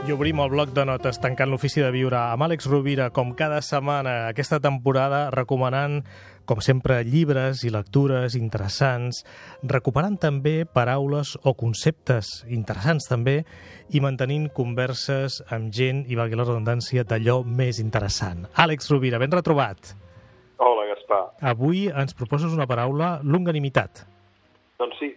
I obrim el bloc de notes tancant l'ofici de viure amb Àlex Rovira, com cada setmana aquesta temporada, recomanant, com sempre, llibres i lectures interessants, recuperant també paraules o conceptes interessants també i mantenint converses amb gent, i valgui la redundància, d'allò més interessant. Àlex Rovira, ben retrobat. Hola, Gaspar. Avui ens proposes una paraula, longanimitat. Doncs sí,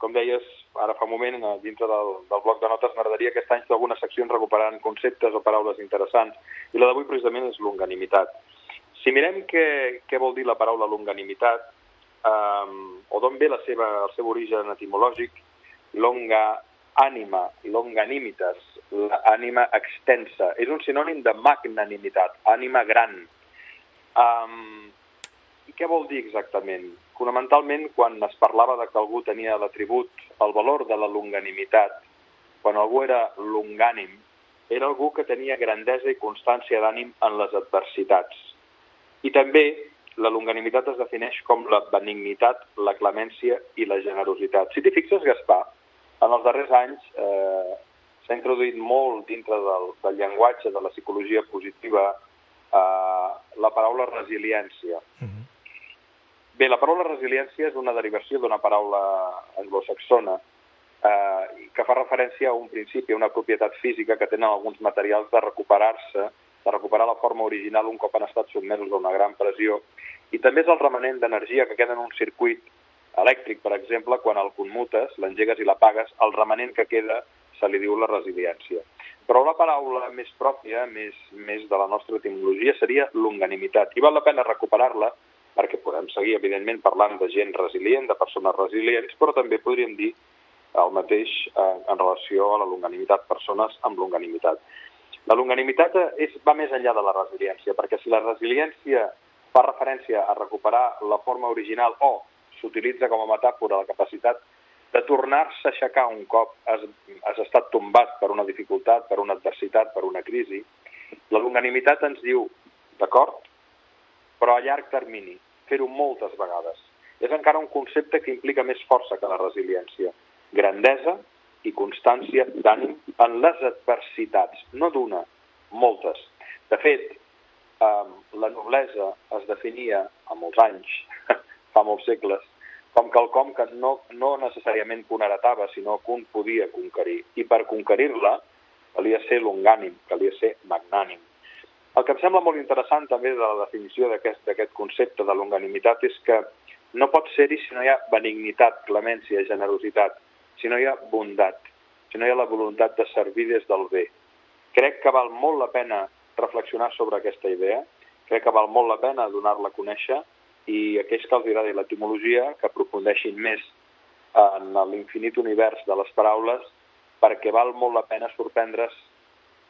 com deies, ara fa un moment, dintre del, del bloc de notes, m'agradaria aquest any fer algunes seccions recuperant conceptes o paraules interessants, i la d'avui precisament és longanimitat. Si mirem què, què vol dir la paraula longanimitat, eh, o d'on ve la seva, el seu origen etimològic, longa ànima, longanimitas, l'ànima extensa, és un sinònim de magnanimitat, ànima gran. Um, I què vol dir exactament? Fonamentalment, quan es parlava de que algú tenia l'atribut, el valor de la longanimitat, quan algú era longànim, era algú que tenia grandesa i constància d'ànim en les adversitats. I també la longanimitat es defineix com la benignitat, la clemència i la generositat. Si t'hi fixes, Gaspar, en els darrers anys eh, s'ha introduït molt dintre del, del llenguatge de la psicologia positiva eh, la paraula resiliència. Uh -huh. Bé, la paraula resiliència és una derivació d'una paraula anglosaxona eh, que fa referència a un principi, a una propietat física que tenen alguns materials de recuperar-se, de recuperar la forma original un cop han estat sotmesos a una gran pressió. I també és el remanent d'energia que queda en un circuit elèctric, per exemple, quan el commutes, l'engegues i l'apagues, el remanent que queda se li diu la resiliència. Però la paraula més pròpia, més, més de la nostra etimologia, seria longanimitat. I val la pena recuperar-la perquè podem seguir, evidentment, parlant de gent resilient, de persones resilients, però també podríem dir el mateix eh, en relació a la longanimitat, persones amb longanimitat. La longanimitat és, va més enllà de la resiliència, perquè si la resiliència fa referència a recuperar la forma original o s'utilitza com a metàfora la capacitat de tornar-se a aixecar un cop has, has estat tombat per una dificultat, per una adversitat, per una crisi, la longanimitat ens diu, d'acord, però a llarg termini, fer-ho moltes vegades. És encara un concepte que implica més força que la resiliència. Grandesa i constància d'ànim en les adversitats, no d'una, moltes. De fet, eh, la noblesa es definia a molts anys, fa molts segles, com quelcom que no, no necessàriament que un heretava, sinó que un podia conquerir. I per conquerir-la calia ser longànim, calia ser magnànim. El que em sembla molt interessant també de la definició d'aquest concepte de longanimitat és que no pot ser-hi si no hi ha benignitat, clemència, generositat, si no hi ha bondat, si no hi ha la voluntat de servir des del bé. Crec que val molt la pena reflexionar sobre aquesta idea, crec que val molt la pena donar-la a conèixer i aquells que els agradi l'etimologia que aprofundeixin més en l'infinit univers de les paraules perquè val molt la pena sorprendre's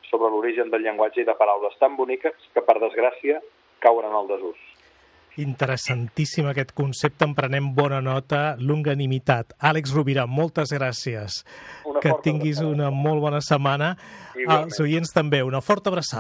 sobre l'origen del llenguatge i de paraules tan boniques que, per desgràcia, cauen en el desús. Interessantíssim aquest concepte, en prenem bona nota, longanimitat. Àlex Rovira, moltes gràcies. Una que tinguis abraçada. una molt bona setmana. Igualment. Els oients també, una forta abraçada.